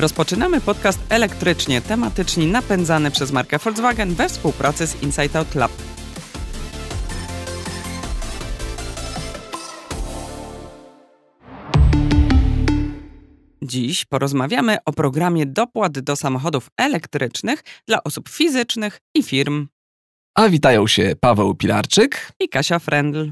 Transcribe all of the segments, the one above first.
Rozpoczynamy podcast elektrycznie, tematycznie napędzany przez markę Volkswagen we współpracy z Inside Out Lab. Dziś porozmawiamy o programie dopłat do samochodów elektrycznych dla osób fizycznych i firm. A witają się Paweł Pilarczyk i Kasia Frendl.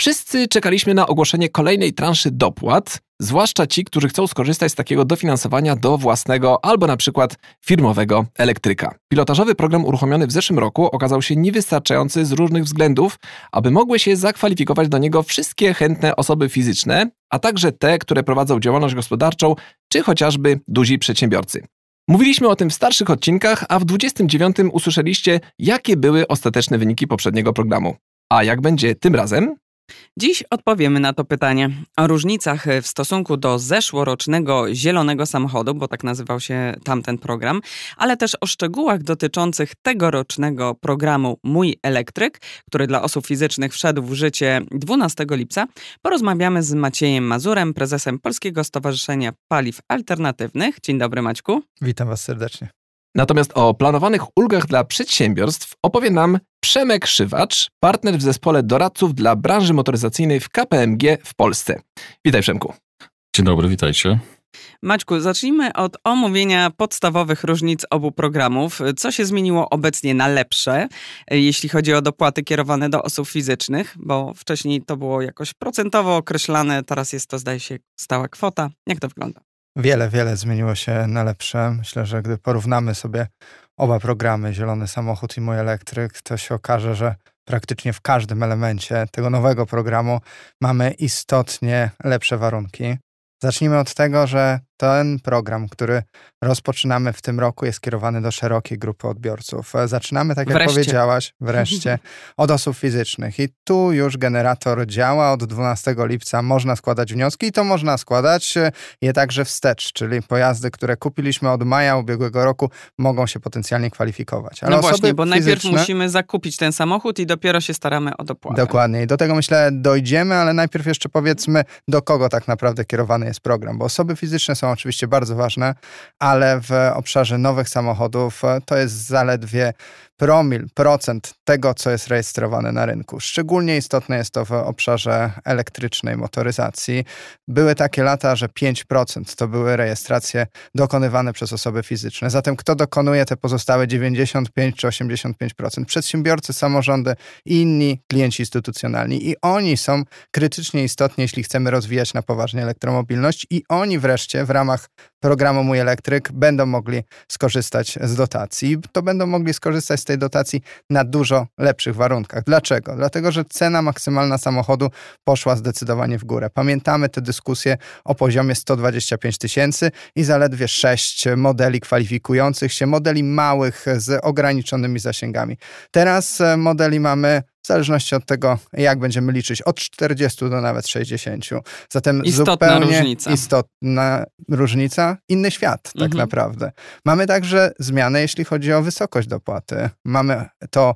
Wszyscy czekaliśmy na ogłoszenie kolejnej transzy dopłat, zwłaszcza ci, którzy chcą skorzystać z takiego dofinansowania do własnego albo na przykład firmowego elektryka. Pilotażowy program uruchomiony w zeszłym roku okazał się niewystarczający z różnych względów, aby mogły się zakwalifikować do niego wszystkie chętne osoby fizyczne, a także te, które prowadzą działalność gospodarczą, czy chociażby duzi przedsiębiorcy. Mówiliśmy o tym w starszych odcinkach, a w 29 usłyszeliście, jakie były ostateczne wyniki poprzedniego programu. A jak będzie tym razem? Dziś odpowiemy na to pytanie. O różnicach w stosunku do zeszłorocznego zielonego samochodu, bo tak nazywał się tamten program, ale też o szczegółach dotyczących tegorocznego programu Mój Elektryk, który dla osób fizycznych wszedł w życie 12 lipca, porozmawiamy z Maciejem Mazurem, prezesem Polskiego Stowarzyszenia Paliw Alternatywnych. Dzień dobry Maćku. Witam Was serdecznie. Natomiast o planowanych ulgach dla przedsiębiorstw opowie nam Przemek Szywacz, partner w zespole doradców dla branży motoryzacyjnej w KPMG w Polsce. Witaj Przemku. Dzień dobry, witajcie. Maćku, zacznijmy od omówienia podstawowych różnic obu programów. Co się zmieniło obecnie na lepsze, jeśli chodzi o dopłaty kierowane do osób fizycznych, bo wcześniej to było jakoś procentowo określane, teraz jest to, zdaje się, stała kwota. Jak to wygląda? Wiele, wiele zmieniło się na lepsze. Myślę, że gdy porównamy sobie oba programy, Zielony Samochód i Mój Elektryk, to się okaże, że praktycznie w każdym elemencie tego nowego programu mamy istotnie lepsze warunki. Zacznijmy od tego, że ten program, który rozpoczynamy w tym roku, jest skierowany do szerokiej grupy odbiorców. Zaczynamy, tak jak wreszcie. powiedziałaś, wreszcie od osób fizycznych. I tu już generator działa. Od 12 lipca można składać wnioski i to można składać je także wstecz, czyli pojazdy, które kupiliśmy od maja ubiegłego roku, mogą się potencjalnie kwalifikować. Ale no właśnie, bo fizyczne... najpierw musimy zakupić ten samochód i dopiero się staramy o dopłatę. Dokładnie. I do tego myślę dojdziemy, ale najpierw jeszcze powiedzmy, do kogo tak naprawdę kierowany jest program, bo osoby fizyczne są oczywiście bardzo ważne, ale w obszarze nowych samochodów e, to jest zaledwie promil, procent tego, co jest rejestrowane na rynku. Szczególnie istotne jest to w obszarze elektrycznej motoryzacji. Były takie lata, że 5% to były rejestracje dokonywane przez osoby fizyczne. Zatem kto dokonuje te pozostałe 95 czy 85%? Przedsiębiorcy, samorządy i inni klienci instytucjonalni. I oni są krytycznie istotni, jeśli chcemy rozwijać na poważnie elektromobilność i oni wreszcie w ramach programu Mój Elektryk będą mogli skorzystać z dotacji. To będą mogli skorzystać z tej dotacji na dużo lepszych warunkach. Dlaczego? Dlatego, że cena maksymalna samochodu poszła zdecydowanie w górę. Pamiętamy te dyskusje o poziomie 125 tysięcy i zaledwie 6 modeli kwalifikujących się, modeli małych z ograniczonymi zasięgami. Teraz e, modeli mamy w zależności od tego, jak będziemy liczyć, od 40 do nawet 60. Zatem istotna zupełnie różnica. istotna różnica, inny świat tak mhm. naprawdę. Mamy także zmianę, jeśli chodzi o wysokość dopłaty. Mamy to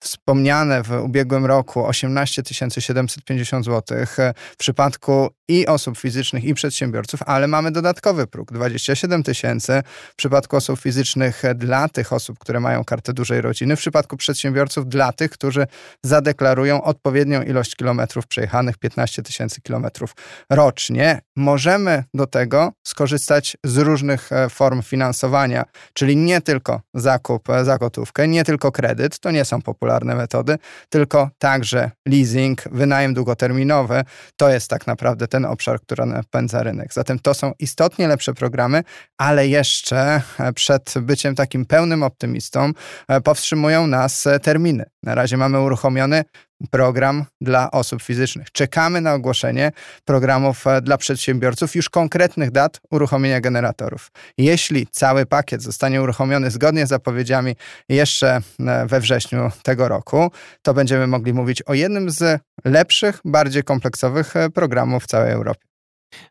wspomniane w ubiegłym roku 18 750 zł w przypadku i osób fizycznych, i przedsiębiorców, ale mamy dodatkowy próg 27 tysięcy w przypadku osób fizycznych dla tych osób, które mają kartę dużej rodziny, w przypadku przedsiębiorców dla tych, którzy zadeklarują odpowiednią ilość kilometrów przejechanych 15 tysięcy kilometrów rocznie. Możemy do tego skorzystać z różnych e, form finansowania, czyli nie tylko zakup e, za gotówkę, nie tylko kredyt, to nie są popularne metody, tylko także leasing, wynajem długoterminowy. To jest tak naprawdę ten obszar, który napędza rynek. Zatem to są istotnie lepsze programy, ale jeszcze e, przed byciem takim pełnym optymistą e, powstrzymują nas e, terminy. Na razie mamy uruchomiony program dla osób fizycznych. Czekamy na ogłoszenie programów dla przedsiębiorców, już konkretnych dat uruchomienia generatorów. Jeśli cały pakiet zostanie uruchomiony zgodnie z zapowiedziami jeszcze we wrześniu tego roku, to będziemy mogli mówić o jednym z lepszych, bardziej kompleksowych programów w całej Europie.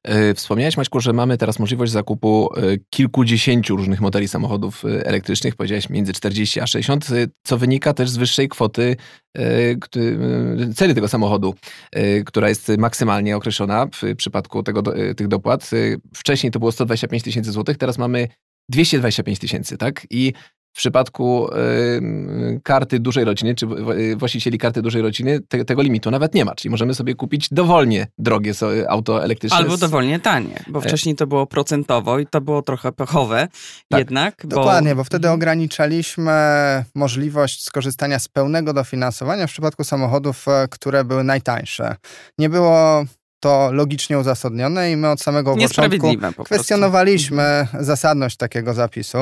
E, wspomniałeś, Maćku, że mamy teraz możliwość zakupu e, kilkudziesięciu różnych modeli samochodów e, elektrycznych, powiedziałeś między 40 a 60, co wynika też z wyższej kwoty ceny tego samochodu, która jest maksymalnie określona w przypadku tego, tych dopłat. Wcześniej to było 125 tysięcy złotych, teraz mamy 225 tysięcy, tak? I w przypadku y, karty dużej rodziny, czy właścicieli karty dużej rodziny, te, tego limitu nawet nie ma. Czyli możemy sobie kupić dowolnie drogie auto elektryczne. Albo dowolnie tanie, bo e. wcześniej to było procentowo i to było trochę pechowe tak, jednak. Dokładnie, bo... bo wtedy ograniczaliśmy możliwość skorzystania z pełnego dofinansowania w przypadku samochodów, e, które były najtańsze. Nie było to logicznie uzasadnione i my od samego początku kwestionowaliśmy mhm. zasadność takiego zapisu.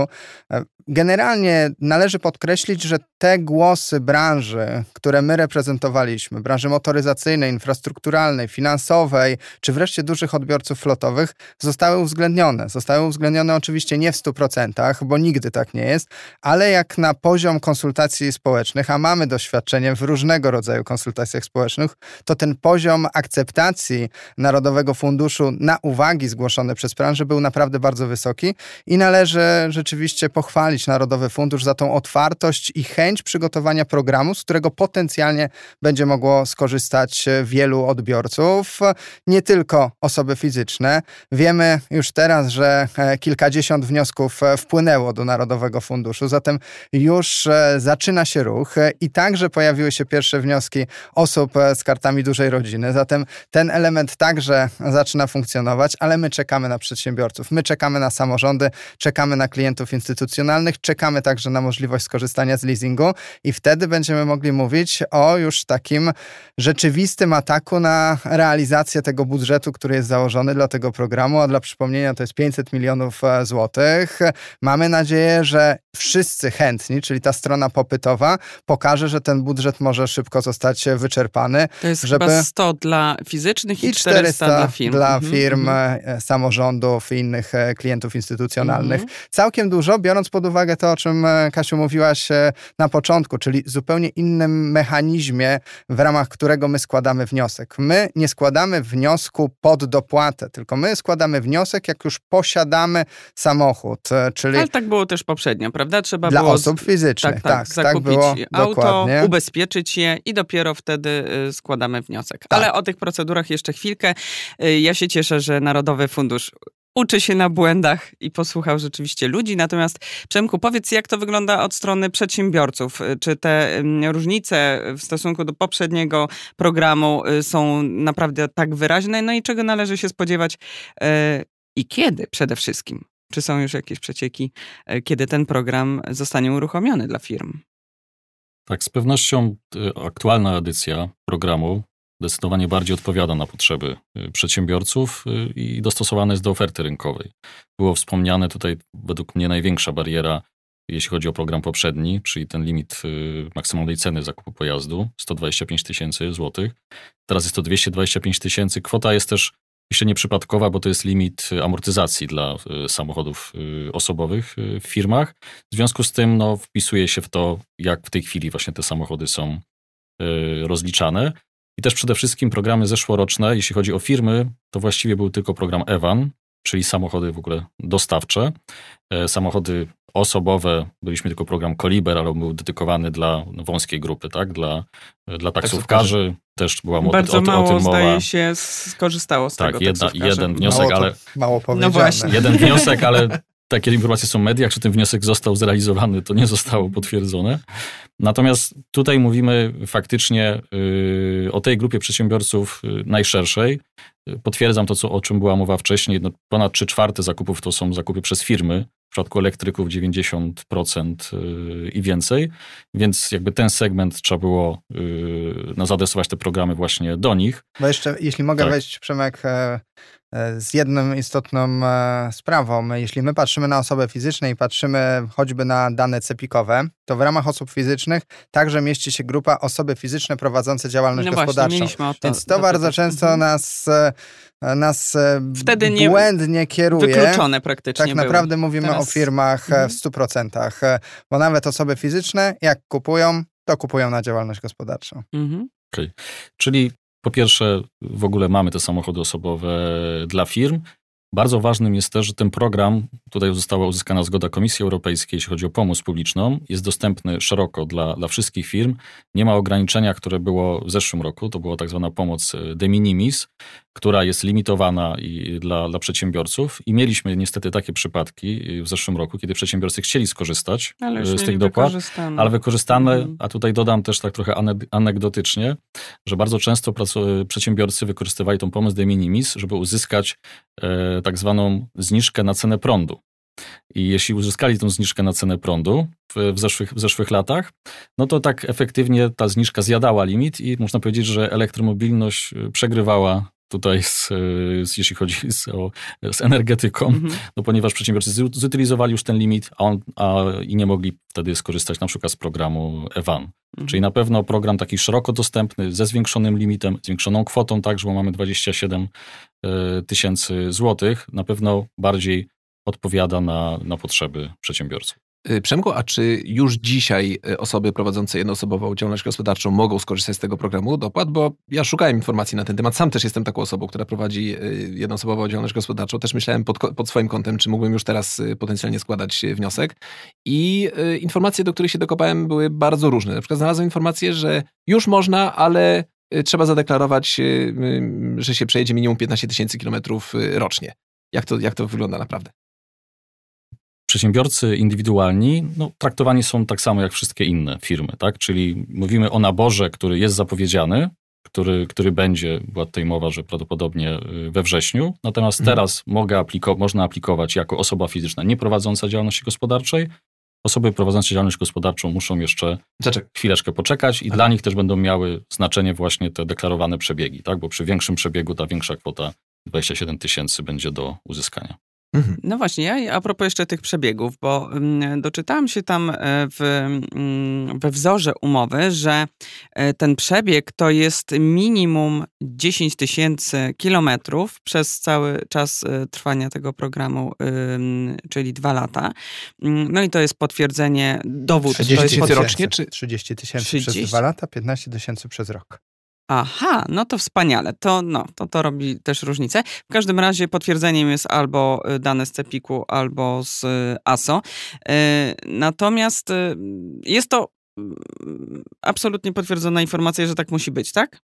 E, generalnie należy podkreślić, że te głosy branży, które my reprezentowaliśmy, branży motoryzacyjnej, infrastrukturalnej, finansowej, czy wreszcie dużych odbiorców flotowych, zostały uwzględnione. Zostały uwzględnione oczywiście nie w 100%, bo nigdy tak nie jest, ale jak na poziom konsultacji społecznych, a mamy doświadczenie w różnego rodzaju konsultacjach społecznych, to ten poziom akceptacji Narodowego Funduszu na uwagi zgłoszone przez branżę był naprawdę bardzo wysoki i należy rzeczywiście pochwalić Narodowy Fundusz za tą otwartość i chęć przygotowania programu, z którego potencjalnie będzie mogło skorzystać wielu odbiorców, nie tylko osoby fizyczne. Wiemy już teraz, że e, kilkadziesiąt wniosków e, wpłynęło do Narodowego Funduszu, zatem już e, zaczyna się ruch i także pojawiły się pierwsze wnioski osób z kartami dużej rodziny. Zatem ten element także zaczyna funkcjonować, ale my czekamy na przedsiębiorców, my czekamy na samorządy, czekamy na klientów instytucjonalnych, czekamy także na możliwość skorzystania z leasingu i wtedy będziemy mogli mówić o już takim rzeczywistym ataku na realizację tego budżetu, który jest założony dla tego programu, a dla przypomnienia to jest 500 milionów e, złotych. Mamy nadzieję, że wszyscy chętni, czyli ta strona popytowa, pokaże, że ten budżet może szybko zostać wyczerpany. To jest żeby... chyba 100 dla fizycznych i 400, 400 dla firm. Dla mhm, firm, mm-hmm. samorządów i innych e, klientów instytucjonalnych. Mm-hmm. Całkiem dużo, biorąc pod uwagę to, o czym Kasiu mówiłaś na początku, czyli zupełnie innym mechanizmie, w ramach którego my składamy wniosek. My nie składamy wniosku pod dopłatę, tylko my składamy wniosek, jak już posiadamy samochód. Czyli... Ale tak było też poprzednio, prawda? Trzeba Dla było... osób fizycznych, tak. tak, tak, tak było, auto, dokładnie. ubezpieczyć je i dopiero wtedy składamy wniosek. Tak. Ale o tych procedurach jeszcze chwilkę. Y, ja się cieszę, że Narodowy Fundusz uczy się na błędach i posłuchał rzeczywiście ludzi. Natomiast Przemku, powiedz, jak to wygląda od strony przedsiębiorców? Y, czy te różnice w stosunku do poprzedniego programu y, są naprawdę tak wyraźne? No i czego należy się spodziewać i kiedy przede wszystkim? Czy są już jakieś przecieki, kiedy ten program zostanie uruchomiony dla firm? Tak, z pewnością aktualna edycja programu zdecydowanie bardziej odpowiada na potrzeby y, przedsiębiorców y, i dostosowane jest do oferty rynkowej. Było wspomniane tutaj według mnie największa bariera, jeśli chodzi o program poprzedni, czyli ten limit y, maksymalnej ceny zakupu pojazdu 125 tysięcy złotych. Teraz jest to 225 tysięcy. Kwota jest też jeszcze nieprzypadkowa, bo to jest limit amortyzacji dla samochodów osobowych w firmach. W związku z tym no, wpisuje się w to, jak w tej chwili właśnie te samochody są rozliczane. I też przede wszystkim programy zeszłoroczne, jeśli chodzi o firmy, to właściwie był tylko program Evan, czyli samochody w ogóle dostawcze. E, samochody osobowe, byliśmy tylko program Koliber, ale on był dedykowany dla wąskiej grupy, tak? Dla, dla taksówkarzy. Też była mowa Bardzo o, mało, o tym mowa. zdaje się, skorzystało z tak, tego jedna, jeden wniosek, mało to, ale... Mało powiedziane. No właśnie. Jeden wniosek, ale takie informacje są w mediach, czy ten wniosek został zrealizowany, to nie zostało potwierdzone. Natomiast tutaj mówimy faktycznie yy, o tej grupie przedsiębiorców yy, najszerszej. Potwierdzam to, co, o czym była mowa wcześniej. No, ponad 3 czwarte zakupów to są zakupy przez firmy. W przypadku elektryków 90% yy, i więcej. Więc jakby ten segment trzeba było no, zaadresować te programy właśnie do nich. Bo jeszcze, jeśli mogę tak. wejść, Przemek, E, z jedną istotną e, sprawą. Jeśli my patrzymy na osoby fizyczne i patrzymy choćby na dane cepikowe, to w ramach osób fizycznych także mieści się grupa osoby fizyczne prowadzące działalność no gospodarczą. Właśnie, to, Więc to bardzo często mhm. nas, e, nas Wtedy nie błędnie kieruje. Wykluczone praktycznie Tak naprawdę były. mówimy Teraz... o firmach mhm. w 100%, bo nawet osoby fizyczne jak kupują, to kupują na działalność gospodarczą. Mhm. Okay. Czyli Po pierwsze, w ogóle mamy te samochody osobowe dla firm. Bardzo ważnym jest też, że ten program, tutaj została uzyskana zgoda Komisji Europejskiej, jeśli chodzi o pomoc publiczną, jest dostępny szeroko dla, dla wszystkich firm. Nie ma ograniczenia, które było w zeszłym roku, to była tak zwana pomoc e, de minimis, która jest limitowana i dla, dla przedsiębiorców. I mieliśmy niestety takie przypadki w zeszłym roku, kiedy przedsiębiorcy chcieli skorzystać ale z tych dopłat, ale wykorzystane, Mhm. a tutaj dodam też tak trochę ane- anegdotycznie, że bardzo często przedsiębiorcy wykorzystywali tą pomoc de minimis, żeby uzyskać e, tak zwaną zniżkę na cenę prądu. I jeśli uzyskali tą zniżkę na cenę prądu w, w, zeszłych, w zeszłych latach, no to tak efektywnie ta zniżka zjadała limit i można powiedzieć, że elektromobilność e, przegrywała tutaj, z, z, jeśli chodzi z, o, z energetyką, Mhm. no ponieważ przedsiębiorcy zu- zutylizowali już ten limit, a, on, a i nie mogli wtedy skorzystać na przykład z programu EVAN. Mhm. Czyli na pewno program taki szeroko dostępny, ze zwiększonym limitem, zwiększoną kwotą, także bo mamy 27 e, tysięcy złotych, na pewno bardziej odpowiada na, na potrzeby przedsiębiorców. Y, Przemku, a czy już dzisiaj y, osoby prowadzące jednoosobową działalność gospodarczą mogą skorzystać z tego programu dopłat? Bo ja szukałem informacji na ten temat. Sam też jestem taką osobą, która prowadzi y, jednoosobową działalność gospodarczą. Też myślałem pod, pod swoim kątem, czy mógłbym już teraz potencjalnie składać wniosek. I informacje, do których się dokopałem, były bardzo różne. Na przykład znalazłem informację, że już można, ale trzeba zadeklarować, że się przejedzie minimum 15 tysięcy kilometrów rocznie. Jak to, jak to wygląda naprawdę? Przedsiębiorcy indywidualni no, traktowani są tak samo jak wszystkie inne firmy, tak? Czyli mówimy o naborze, który jest zapowiedziany, który, który będzie, była tutaj mowa, że prawdopodobnie y, we wrześniu. Natomiast Mhm. teraz mogę apliko- można aplikować jako osoba fizyczna nieprowadząca działalności gospodarczej. Osoby prowadzące działalność gospodarczą muszą jeszcze Zaczek. chwileczkę poczekać i Aha. dla nich też będą miały znaczenie właśnie te deklarowane przebiegi, tak? Bo przy większym przebiegu ta większa kwota 27 tysięcy będzie do uzyskania. Mhm. No właśnie, ja a propos jeszcze tych przebiegów, bo mm, doczytałam się tam e, w, mm, we wzorze umowy, że e, ten przebieg to jest minimum 10 tysięcy kilometrów przez cały czas e, trwania tego programu, czyli dwa lata. Mm, No i to jest potwierdzenie, dowód. to 30 jest tysięcy rocznie, czy- 30 tysięcy 30? przez dwa lata, 15 tysięcy przez rok. Aha, no to wspaniale. To, no, to, to robi też różnicę. W każdym razie potwierdzeniem jest albo y, dane z Cepiku, albo z y, ASO. Y, Natomiast jest to mm, absolutnie potwierdzona informacja, że tak musi być, tak?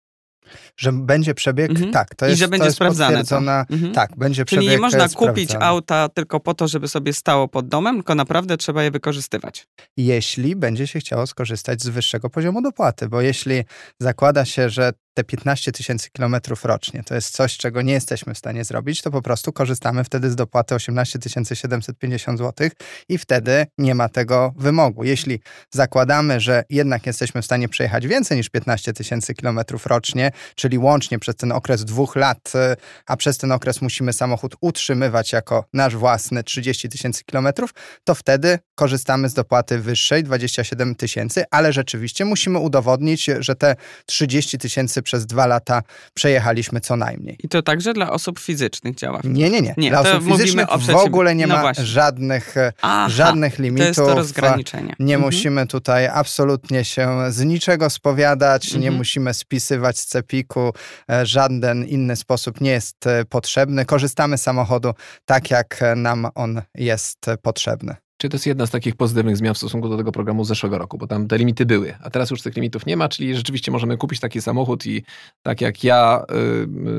Że będzie przebieg, Mhm. tak, to I jest, że będzie to jest sprawdzane to. Mhm. tak, będzie Czyli przebieg nie można kupić auta tylko po to, żeby sobie stało pod domem, tylko naprawdę trzeba je wykorzystywać. jeśli będzie się chciało skorzystać z wyższego poziomu dopłaty, bo jeśli zakłada się, że te 15 tysięcy kilometrów rocznie to jest coś, czego nie jesteśmy w stanie zrobić, to po prostu korzystamy wtedy z dopłaty 18 750 zł i wtedy nie ma tego wymogu. Jeśli zakładamy, że jednak jesteśmy w stanie przejechać więcej niż 15 tysięcy kilometrów rocznie, czyli łącznie przez ten okres dwóch lat, y, a przez ten okres musimy samochód utrzymywać jako nasz własny 30 tysięcy kilometrów, to wtedy korzystamy z dopłaty wyższej, 27 tysięcy, ale rzeczywiście musimy udowodnić, że te 30 tysięcy przez dwa lata przejechaliśmy co najmniej. I to także dla osób fizycznych działa. Nie, nie, nie. Nie, Dla to osób fizycznych w ogóle nie No ma właśnie. żadnych, e, Aha, żadnych to limitów. jest to rozgraniczenie. Nie Mhm. musimy tutaj absolutnie się z niczego spowiadać, nie Mhm. musimy spisywać z cepiku, e, żaden inny sposób nie jest e, potrzebny. Korzystamy z samochodu tak, jak e, nam on jest e, potrzebny. Czy to jest jedna z takich pozytywnych zmian w stosunku do tego programu z zeszłego roku, bo tam te limity były, a teraz już tych limitów nie ma, czyli rzeczywiście możemy kupić taki samochód i tak jak ja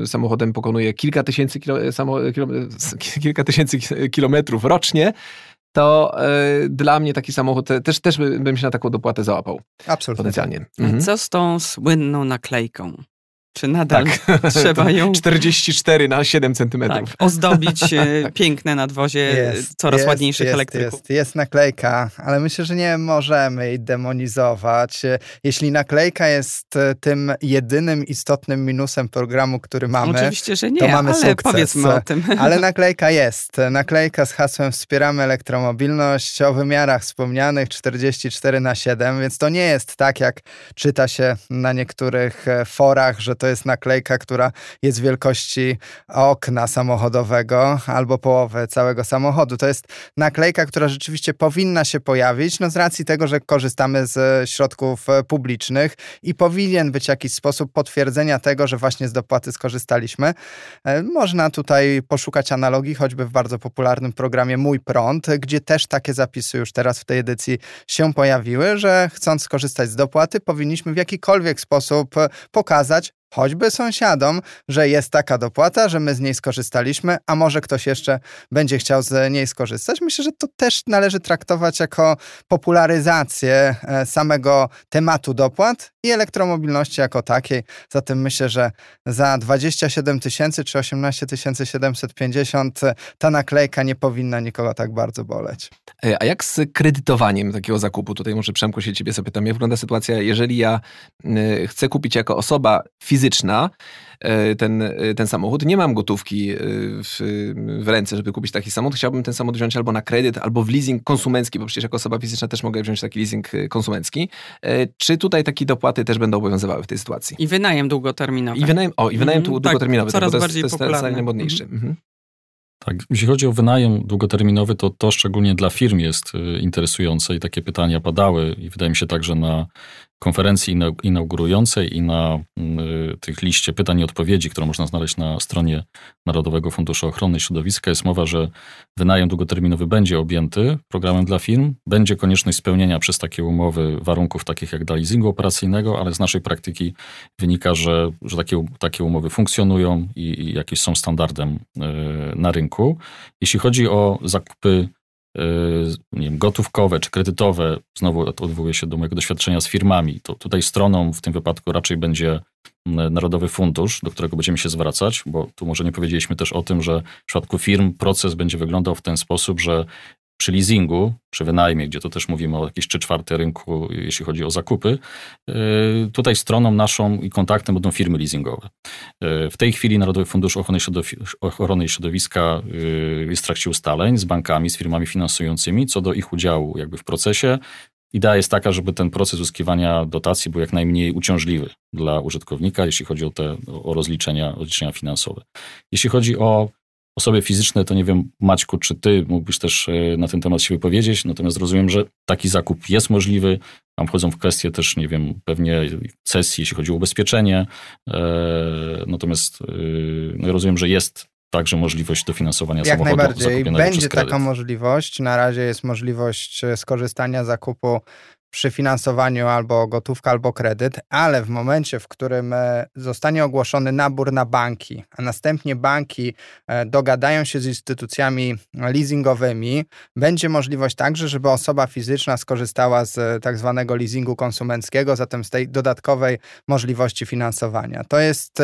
y, samochodem pokonuję kilka tysięcy, kilo, samo, kilo, kilka tysięcy kilometrów rocznie, to y, dla mnie taki samochód te- też, też by- bym się na taką dopłatę załapał Absolutnie. potencjalnie. Mhm. Co z tą słynną naklejką? Czy nadal Tak. trzeba ją 44 na 7 tak, centymetrów. ozdobić e, piękne nadwozie Jest, coraz jest, ładniejszych jest, elektryków? Jest, jest naklejka, ale myślę, że nie możemy jej demonizować. Jeśli naklejka jest e, tym jedynym istotnym minusem programu, który mamy, Oczywiście, że nie, to mamy ale sukces. powiedzmy o tym. ale naklejka jest. Naklejka z hasłem Wspieramy elektromobilność o wymiarach wspomnianych 44 na 7, więc to nie jest tak, jak czyta się na niektórych e, forach, że to to jest naklejka, która jest wielkości okna samochodowego albo połowy całego samochodu. To jest naklejka, która rzeczywiście powinna się pojawić, no z racji tego, że korzystamy z środków publicznych i powinien być jakiś sposób potwierdzenia tego, że właśnie z dopłaty skorzystaliśmy. E, można tutaj poszukać analogii, choćby w bardzo popularnym programie Mój Prąd, gdzie też takie zapisy już teraz w tej edycji się pojawiły, że chcąc skorzystać z dopłaty, powinniśmy w jakikolwiek sposób pokazać, choćby sąsiadom, że jest taka dopłata, że my z niej skorzystaliśmy, a może ktoś jeszcze będzie chciał z niej skorzystać. Myślę, że to też należy traktować jako popularyzację e, samego tematu dopłat i elektromobilności jako takiej. Zatem myślę, że za 27 tysięcy czy 18 750 ta naklejka nie powinna nikogo tak bardzo boleć. E, a jak z kredytowaniem takiego zakupu? Tutaj może Przemku się ciebie zapytam. Jak wygląda sytuacja, jeżeli ja chcę kupić jako osoba fizyczna e, ten, e, ten samochód, nie mam gotówki w, w ręce, żeby kupić taki samochód, chciałbym ten samochód wziąć albo na kredyt, albo w leasing konsumencki, bo przecież jako osoba fizyczna też mogę wziąć taki leasing konsumencki. Czy tutaj takie dopłaty też będą obowiązywały w tej sytuacji? I wynajem długoterminowy. I wynajem, o, i wynajem mm, długoterminowy. Tak, coraz to bardziej jest, popularny. To jest najmodniejszy. Mm -hmm. Tak, jeśli chodzi o wynajem długoterminowy, to to szczególnie dla firm jest interesujące i takie pytania padały i wydaje mi się także na konferencji inaugurującej i na y, tych liście pytań i odpowiedzi, które można znaleźć na stronie Narodowego Funduszu Ochrony Środowiska, jest mowa, że wynajem długoterminowy będzie objęty programem dla firm. Będzie konieczność spełnienia przez takie umowy warunków takich jak dla leasingu operacyjnego, ale z naszej praktyki wynika, że, że takie, takie umowy funkcjonują i, i jakieś są standardem y, na rynku. Jeśli chodzi o zakupy nie wiem, gotówkowe czy kredytowe, znowu odwołuję się do mojego doświadczenia z firmami, to tutaj stroną w tym wypadku raczej będzie Narodowy Fundusz, do którego będziemy się zwracać, bo tu może nie powiedzieliśmy też o tym, że w przypadku firm proces będzie wyglądał w ten sposób, że przy leasingu, czy wynajmie, gdzie to też mówimy o jakieś 3 czwarte rynku, jeśli chodzi o zakupy, yy, tutaj stroną naszą i kontaktem będą firmy leasingowe. Yy, w tej chwili Narodowy Fundusz Ochrony, Środowiska yy, jest w trakcie ustaleń z bankami, z firmami finansującymi co do ich udziału jakby w procesie. Idea jest taka, żeby ten proces uzyskiwania dotacji był jak najmniej uciążliwy dla użytkownika, jeśli chodzi o te o rozliczenia, rozliczenia finansowe. Jeśli chodzi o osoby fizyczne, to nie wiem, Maćku, czy ty mógłbyś też e, na ten temat się wypowiedzieć, natomiast rozumiem, że taki zakup jest możliwy. Tam wchodzą w kwestie też, nie wiem, pewnie cesji, jeśli chodzi o ubezpieczenie. E, natomiast e, no, rozumiem, że jest także możliwość dofinansowania Jak samochodu najbardziej. Będzie taka możliwość. Na razie jest możliwość skorzystania zakupu przy finansowaniu albo gotówka, albo kredyt, ale w momencie, w którym e, zostanie ogłoszony nabór na banki, a następnie banki e, dogadają się z instytucjami leasingowymi, będzie możliwość także, żeby osoba fizyczna skorzystała z e, tak zwanego leasingu konsumenckiego, zatem z tej dodatkowej możliwości finansowania. To jest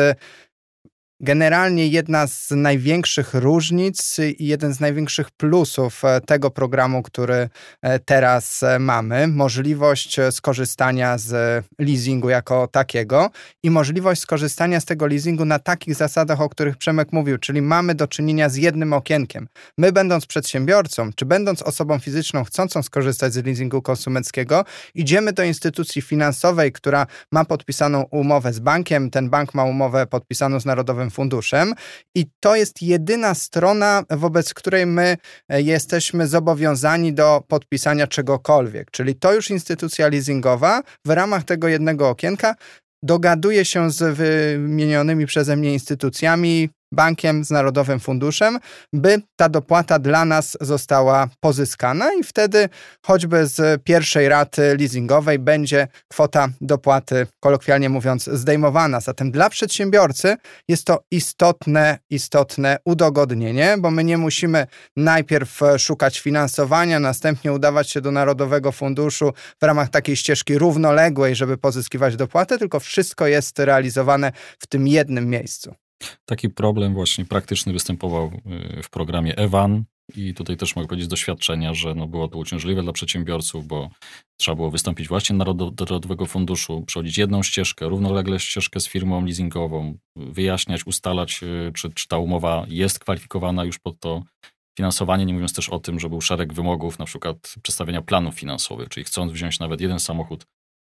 generalnie jedna z największych różnic i jeden z największych plusów e, tego programu, który e, teraz e, mamy. Możliwość skorzystania z leasingu jako takiego i możliwość skorzystania z tego leasingu na takich zasadach, o których Przemek mówił, czyli mamy do czynienia z jednym okienkiem. My, będąc przedsiębiorcą, czy będąc osobą fizyczną chcącą skorzystać z leasingu konsumenckiego, idziemy do instytucji finansowej, która ma podpisaną umowę z bankiem. Ten bank ma umowę podpisaną z Narodowym funduszem i to jest jedyna strona, wobec której my e, jesteśmy zobowiązani do podpisania czegokolwiek. Czyli to już instytucja leasingowa w ramach tego jednego okienka dogaduje się z wymienionymi przeze mnie instytucjami, bankiem, z Narodowym Funduszem, by ta dopłata dla nas została pozyskana i wtedy choćby z pierwszej raty leasingowej będzie kwota dopłaty, kolokwialnie mówiąc, zdejmowana. Zatem dla przedsiębiorcy jest to istotne, istotne udogodnienie, bo my nie musimy najpierw szukać finansowania, następnie udawać się do Narodowego Funduszu w ramach takiej ścieżki równoległej, żeby pozyskiwać dopłatę, tylko wszystko jest realizowane w tym jednym miejscu. Taki problem właśnie praktyczny występował y, w programie EWAN i tutaj też mogę powiedzieć z doświadczenia, że no było to uciążliwe dla przedsiębiorców, bo trzeba było wystąpić właśnie do Narodowego Funduszu, przechodzić jedną ścieżkę, równolegle ścieżkę z firmą leasingową, wyjaśniać, ustalać, y, czy, czy ta umowa jest kwalifikowana już pod to finansowanie, nie mówiąc też o tym, że był szereg wymogów, na przykład przedstawienia planów finansowych, czyli chcąc wziąć nawet jeden samochód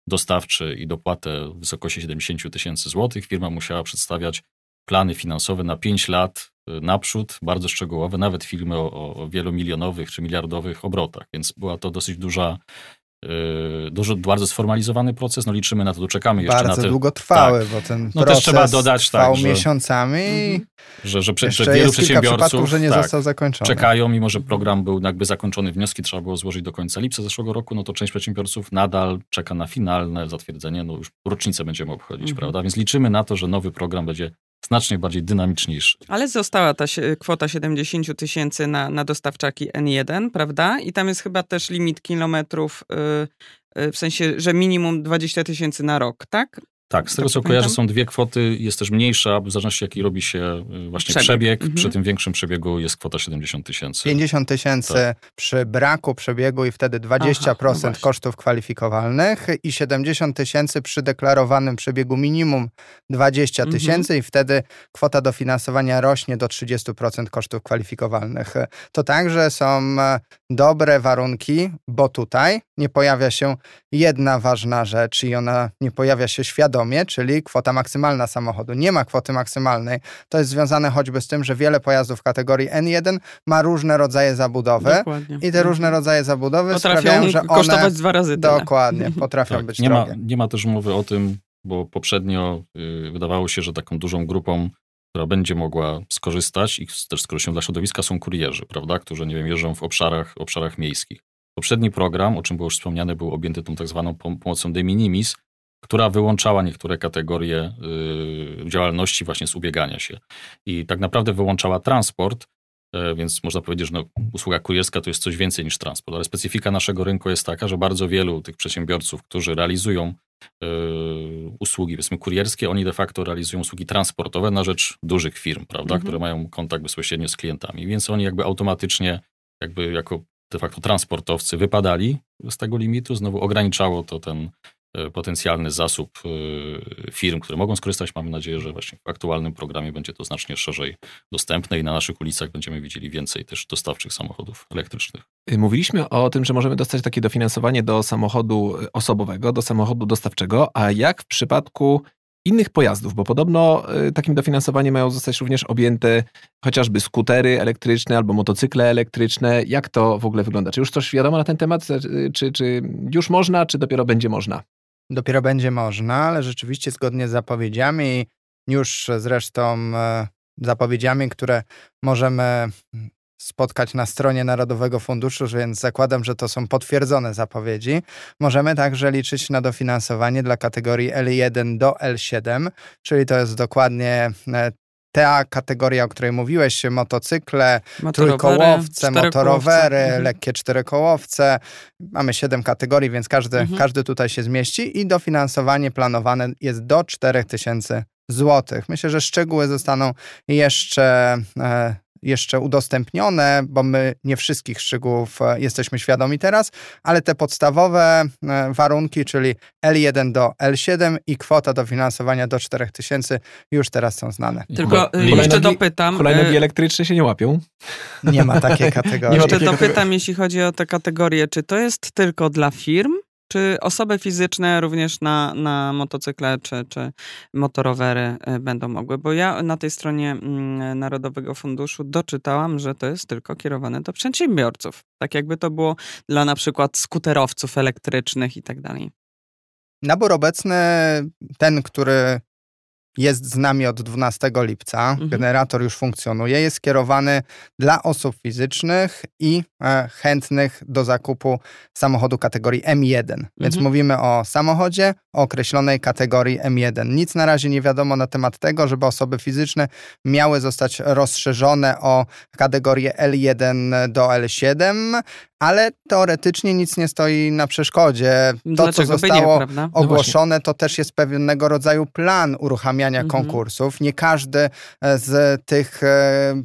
dostawczy i dopłatę w wysokości 70 tysięcy złotych. Firma musiała przedstawiać plany finansowe na 5 lat y, naprzód, bardzo szczegółowe, nawet filmy o, o wielomilionowych czy miliardowych obrotach, więc była to dosyć duża Yy, dużo, bardzo sformalizowany proces, no liczymy na to, czekamy jeszcze bardzo na te... długotrwały, tak. bo ten no proces też trzeba dodać, trwał tak, że, miesiącami mhm. że, że, że, że wielu przedsiębiorców że nie tak, został zakończony. Czekają, mimo że program był jakby zakończony, wnioski trzeba było złożyć do końca lipca zeszłego roku, no to część przedsiębiorców nadal czeka na finalne zatwierdzenie, no już rocznicę będziemy obchodzić, mhm. prawda? Więc liczymy na to, że nowy program będzie znacznie bardziej dynamiczniejszy. Ale została ta kwota 70 tysięcy na, na dostawczaki N1, prawda? I tam jest chyba też limit kilometrów, yy, w sensie, że minimum 20 tysięcy na rok, tak? Tak, z tego co kojarzę są dwie kwoty, jest też mniejsza, w zależności jaki robi się y, właśnie przebieg. przebieg. Mhm. Przy tym większym przebiegu jest kwota 70 tysięcy. 50 tysięcy tak. przy braku przebiegu i wtedy 20% Aha, no kosztów kwalifikowalnych i 70 tysięcy przy deklarowanym przebiegu minimum 20 mhm. tysięcy mhm. i wtedy kwota dofinansowania rośnie do 30% kosztów kwalifikowalnych. To także są e, dobre warunki, bo tutaj nie pojawia się jedna ważna rzecz i ona nie pojawia się świadomie czyli kwota maksymalna samochodu. Nie ma kwoty maksymalnej. To jest związane choćby z tym, że wiele pojazdów kategorii N1 ma różne rodzaje zabudowy Dokładnie. i te różne rodzaje zabudowy potrafią sprawiają, że one... kosztować dwa razy tyle. Dokładnie, potrafią tak, być nie drogie. Ma, nie ma też mowy o tym, bo poprzednio y, wydawało się, że taką dużą grupą która będzie mogła skorzystać i też z korzyścią dla środowiska są kurierzy, prawda, którzy, nie wiem, jeżdżą w obszarach, obszarach miejskich. Poprzedni program, o czym było już wspomniane, był objęty tą tak zwaną pomocą de minimis, która wyłączała niektóre kategorie y, działalności właśnie z ubiegania się. I tak naprawdę wyłączała transport, e, więc można powiedzieć, że no, usługa kurierska to jest coś więcej niż transport, ale specyfika naszego rynku jest taka, że bardzo wielu tych przedsiębiorców, którzy realizują y, usługi, powiedzmy kurierskie, oni de facto realizują usługi transportowe na rzecz dużych firm, prawda, mhm. które mają kontakt bezpośrednio z klientami, więc oni jakby automatycznie, jakby jako de facto transportowcy wypadali z tego limitu, znowu ograniczało to ten potencjalny zasób e, firm, które mogą skorzystać. Mamy nadzieję, że właśnie w aktualnym programie będzie to znacznie szerzej dostępne i na naszych ulicach będziemy widzieli więcej też dostawczych samochodów elektrycznych. Y, mówiliśmy o tym, że możemy dostać takie dofinansowanie do samochodu osobowego, do samochodu dostawczego, a jak w przypadku innych pojazdów, bo podobno y, takim dofinansowaniem mają zostać również objęte chociażby skutery elektryczne albo motocykle elektryczne. Jak to w ogóle wygląda? Czy już coś wiadomo na ten temat? Czy, czy już można, czy dopiero będzie można? Dopiero będzie można, ale rzeczywiście zgodnie z zapowiedziami, już zresztą e, zapowiedziami, które możemy mm, spotkać na stronie Narodowego Funduszu, więc zakładam, że to są potwierdzone zapowiedzi. Możemy także liczyć na dofinansowanie dla kategorii L1 do L7, czyli to jest dokładnie e, ta kategoria, o której mówiłeś, motocykle, trójkołowce, motorowery, mhm. lekkie czterokołowce. Mamy siedem kategorii, więc każdy, mhm. każdy tutaj się zmieści i dofinansowanie planowane jest do 4000 złotych. Myślę, że szczegóły zostaną jeszcze e, jeszcze udostępnione, bo my nie wszystkich szczegółów e, jesteśmy świadomi teraz, ale te podstawowe e, warunki, czyli L1 do L7 i kwota dofinansowania do 4000 już teraz są znane. Tylko e, jeszcze dopytam. Hulajnogi elektryczne się nie łapią? Nie ma takiej kategorii. Jeszcze dopytam, jeśli chodzi o te kategorie, czy to jest tylko dla firm, czy osoby fizyczne również na, na motocykle czy, czy motorowery e, będą mogły? Bo ja na tej stronie mm, Narodowego Funduszu doczytałam, że to jest tylko kierowane do przedsiębiorców. Tak jakby to było dla na przykład skuterowców elektrycznych i tak dalej. Nabór obecny, ten, który jest z nami od 12 lipca. Mhm. Generator już funkcjonuje. Jest skierowany dla osób fizycznych i e, chętnych do zakupu samochodu kategorii M1. Mhm. Więc mówimy o samochodzie o określonej kategorii M1. Nic na razie nie wiadomo na temat tego, żeby osoby fizyczne miały zostać rozszerzone o kategorię L1 do L7, ale teoretycznie nic nie stoi na przeszkodzie. To, Dlaczego co zostało nie, no ogłoszone, to też jest pewnego rodzaju plan uruchamiania mhm. konkursów. Nie każdy e, z tych e,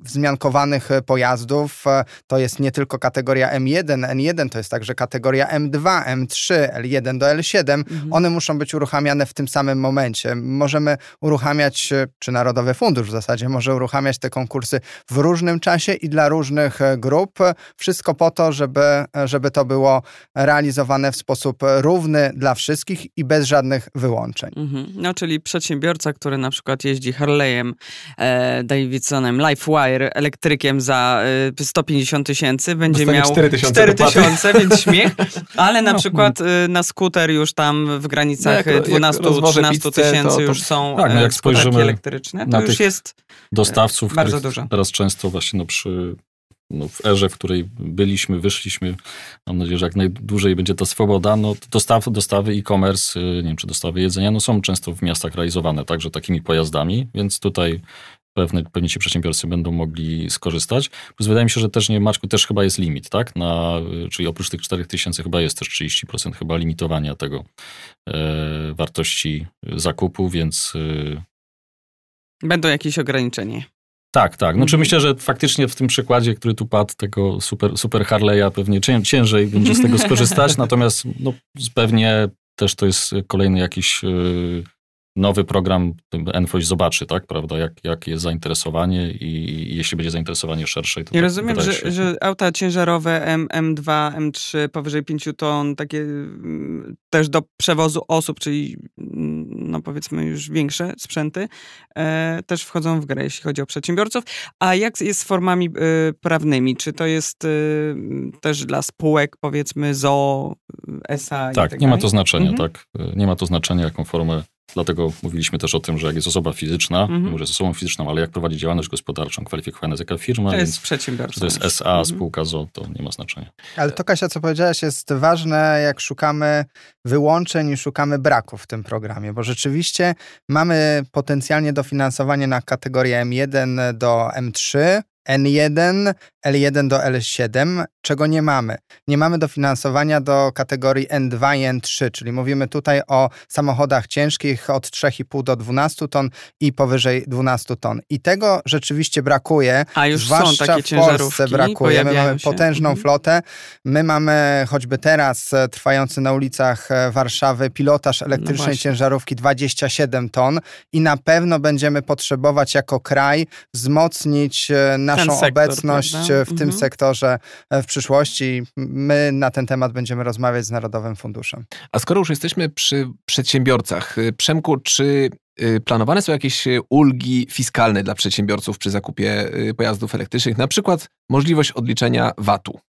wzmiankowanych pojazdów to jest nie tylko kategoria M1, N1, to jest także kategoria M2, M3, L1 do L7. Mhm. One muszą być uruchamiane w tym samym momencie. Możemy uruchamiać, czy Narodowy Fundusz w zasadzie może uruchamiać te konkursy w różnym czasie i dla różnych grup. Wszystko po to, żeby, żeby to było realizowane w sposób równy dla wszystkich i bez żadnych wyłączeń. Mhm. No, czyli przedsiębiorca, który na przykład jeździ Harley'em, e, Davidsonem, LifeWire, elektrykiem za e, 150 tysięcy, będzie miał 4 tysiące, więc śmiech, ale na no. przykład e, na skuter już tam w granicach no 12-13 tysięcy już są tak, no jak spojrzymy elektryczne, to już jest dostawców, bardzo dużo. Teraz często właśnie no przy no, w erze, w której byliśmy, wyszliśmy, mam nadzieję, że jak najdłużej będzie ta swoboda, no dostawy, dostawy e-commerce, y, nie wiem, czy dostawy jedzenia, no są często w miastach realizowane także takimi pojazdami, więc tutaj pewne, pewnie ci przedsiębiorcy będą mogli skorzystać. Plus wydaje mi się, że też nie, Maczku, też chyba jest limit, tak? Na, y, czyli oprócz tych 4000 chyba jest też 30% chyba limitowania tego e, wartości zakupu, więc... E, Będą jakieś ograniczenia. Tak, tak. No, czy mhm. myślę, że faktycznie w tym przykładzie, który tu padł, tego super, super Harley'a, pewnie ciężej będzie z tego skorzystać, natomiast no, pewnie też to jest kolejny jakiś yy, nowy program Enfoś zobaczy, tak, prawda, jak, jak jest zainteresowanie i, jeśli będzie zainteresowanie szersze. To I tak rozumiem, że, się... że auta ciężarowe M, M2, M3 powyżej 5 ton, takie mm, też do przewozu osób, czyli mm, no powiedzmy już większe sprzęty, e, też wchodzą w grę, jeśli chodzi o przedsiębiorców. A jak jest z formami e, prawnymi? Czy to jest e, też dla spółek, powiedzmy ZO, SA? Tak, tak nie ma to znaczenia, mhm. tak. Nie ma to znaczenia, jaką formę Dlatego mówiliśmy też o tym, że jak jest osoba fizyczna, mhm. może jest osobą fizyczną, ale jak prowadzi działalność gospodarczą kwalifikowana jest jaka firma, to jest przedsiębiorca. To jest SA, mhm. spółka ZO, to nie ma znaczenia. Ale to Kasia, co powiedziałaś, jest ważne, jak szukamy wyłączeń i szukamy braków w tym programie, bo rzeczywiście mamy potencjalnie dofinansowanie na kategorię M1 do M3, N1, L1 do L7, czego nie mamy. Nie mamy dofinansowania do kategorii N2 i N3, czyli mówimy tutaj o samochodach ciężkich od 3,5 do 12 ton i powyżej 12 ton. I tego rzeczywiście brakuje. A już zwłaszcza są takie w Polsce brakuje. My mamy się. potężną mhm. flotę. My mamy choćby teraz e, trwający na ulicach e, Warszawy pilotaż elektrycznej no ciężarówki 27 ton i na pewno będziemy potrzebować jako kraj wzmocnić e, naszą sektor, obecność w mhm. tym sektorze w przyszłości. My na ten temat będziemy rozmawiać z Narodowym Funduszem. A skoro już jesteśmy przy przedsiębiorcach, y, Przemku, czy y, planowane są jakieś y, ulgi fiskalne dla przedsiębiorców przy zakupie pojazdów elektrycznych, na przykład możliwość odliczenia VAT-u?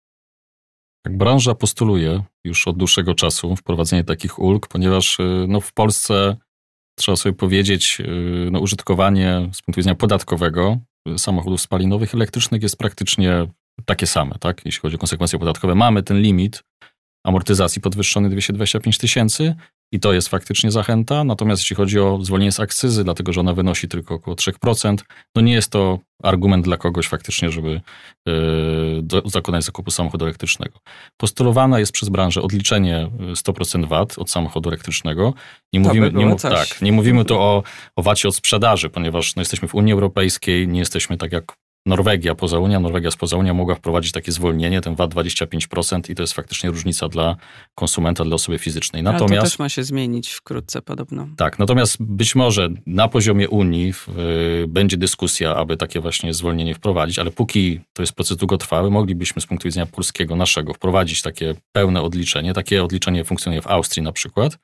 Tak, branża postuluje już od dłuższego czasu wprowadzenie takich ulg, ponieważ no, w Polsce trzeba sobie powiedzieć, no, użytkowanie z punktu widzenia podatkowego samochodów spalinowych elektrycznych jest praktycznie takie same, tak? Jeśli chodzi o konsekwencje podatkowe. Mamy ten limit amortyzacji podwyższony 225 tysięcy i to jest faktycznie zachęta. Natomiast jeśli chodzi o zwolnienie z akcyzy, dlatego że ona wynosi tylko około 3%, no nie jest to argument dla kogoś faktycznie, żeby yy, dokonać zakupu samochodu elektrycznego. Postulowane jest przez branżę odliczenie 100% VAT od samochodu elektrycznego. Nie mówimy, nie, mów, tak, nie mówimy tu o, o VAT-ie od sprzedaży, ponieważ no, jesteśmy w Unii Europejskiej, nie jesteśmy tak jak Norwegia poza Unią, Norwegia spoza Unią mogła wprowadzić takie zwolnienie, ten VAT 25% i to jest faktycznie różnica dla konsumenta, dla osoby fizycznej. Natomiast, Ale to też ma się zmienić wkrótce podobno. Tak, natomiast być może na poziomie Unii y, będzie dyskusja, aby takie właśnie zwolnienie wprowadzić, ale póki to jest proces długotrwały, moglibyśmy z punktu widzenia polskiego, naszego, wprowadzić takie pełne odliczenie. Takie odliczenie funkcjonuje w Austrii na przykład.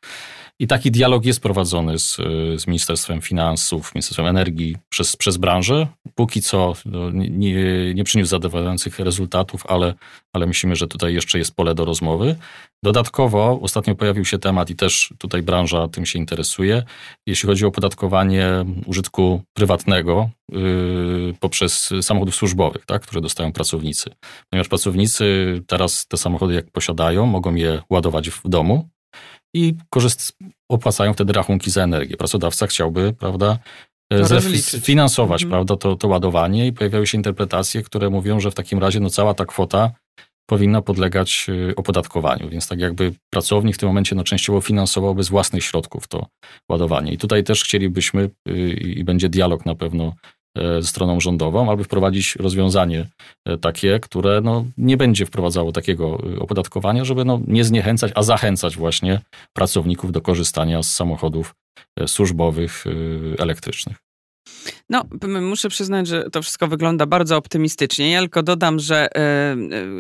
I taki dialog jest prowadzony z, z Ministerstwem Finansów, Ministerstwem Energii przez, przez branżę. Póki co no, nie, nie przyniósł zadowalających rezultatów, ale, ale myślimy, że tutaj jeszcze jest pole do rozmowy. Dodatkowo ostatnio pojawił się temat i też tutaj branża tym się interesuje, jeśli chodzi o opodatkowanie użytku prywatnego yy, poprzez samochodów służbowych, tak, które dostają pracownicy. Ponieważ pracownicy teraz te samochody jak posiadają, mogą je ładować w domu, i korzyst, opłacają wtedy rachunki za energię. Pracodawca chciałby, prawda, finansować, mhm. prawda, to, to ładowanie i pojawiały się interpretacje, które mówią, że w takim razie no, cała ta kwota powinna podlegać y, opodatkowaniu, więc tak jakby pracownik w tym momencie no, częściowo finansowałby z własnych środków to ładowanie. I tutaj też chcielibyśmy y, i będzie dialog na pewno stroną rządową, albo wprowadzić rozwiązanie takie, które no, nie będzie wprowadzało takiego opodatkowania, żeby no, nie zniechęcać, a zachęcać właśnie pracowników do korzystania z samochodów służbowych elektrycznych. No, muszę przyznać, że to wszystko wygląda bardzo optymistycznie. Ja tylko dodam, że y,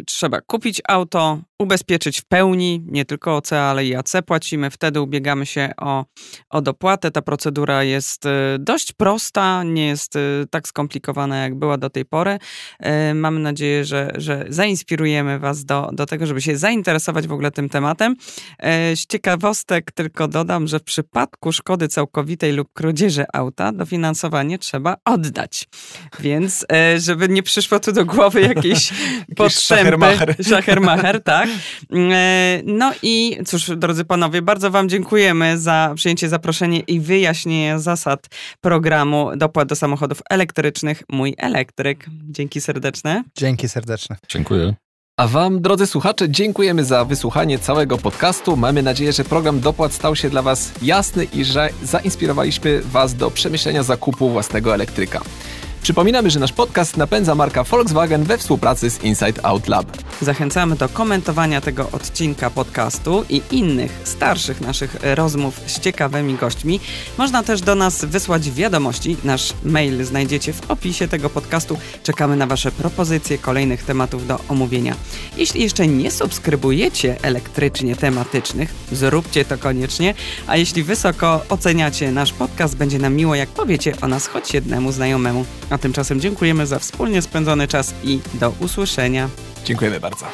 y, trzeba kupić auto, ubezpieczyć w pełni, nie tylko OC, ale i AC płacimy. Wtedy ubiegamy się o, o dopłatę. Ta procedura jest y, dość prosta, nie jest tak skomplikowana, jak była do tej pory. Mam nadzieję, że, że zainspirujemy Was do, do tego, żeby się zainteresować w ogóle tym tematem. Z ciekawostek tylko dodam, że w przypadku szkody całkowitej lub kradzieży auta dofinansowanie trzeba trzeba oddać. Więc, e, żeby nie przyszło tu do głowy jakieś podstępy. Szachermacher. tak. E, no i cóż, drodzy panowie, bardzo wam dziękujemy za przyjęcie zaproszenia i wyjaśnienie zasad programu dopłat do samochodów elektrycznych Mój Elektryk. Dzięki serdeczne. Dzięki serdeczne. Dziękuję. A Wam, drodzy słuchacze, dziękujemy za wysłuchanie całego podcastu. Mamy nadzieję, że program dopłat stał się dla Was jasny i że zainspirowaliśmy Was do przemyślenia zakupu własnego elektryka. Przypominamy, że nasz podcast napędza marka Volkswagen we współpracy z Inside Out Lab. Zachęcamy do komentowania tego odcinka podcastu i innych starszych naszych rozmów z ciekawymi gośćmi. Można też do nas wysłać wiadomości. Nasz mail znajdziecie w opisie tego podcastu. Czekamy na Wasze propozycje kolejnych tematów do omówienia. Jeśli jeszcze nie subskrybujecie elektrycznie tematycznych, zróbcie to koniecznie. A jeśli wysoko oceniacie nasz podcast, będzie nam miło, jak powiecie o nas choć jednemu znajomemu. A tymczasem dziękujemy za wspólnie spędzony czas i do usłyszenia. Dziękujemy bardzo.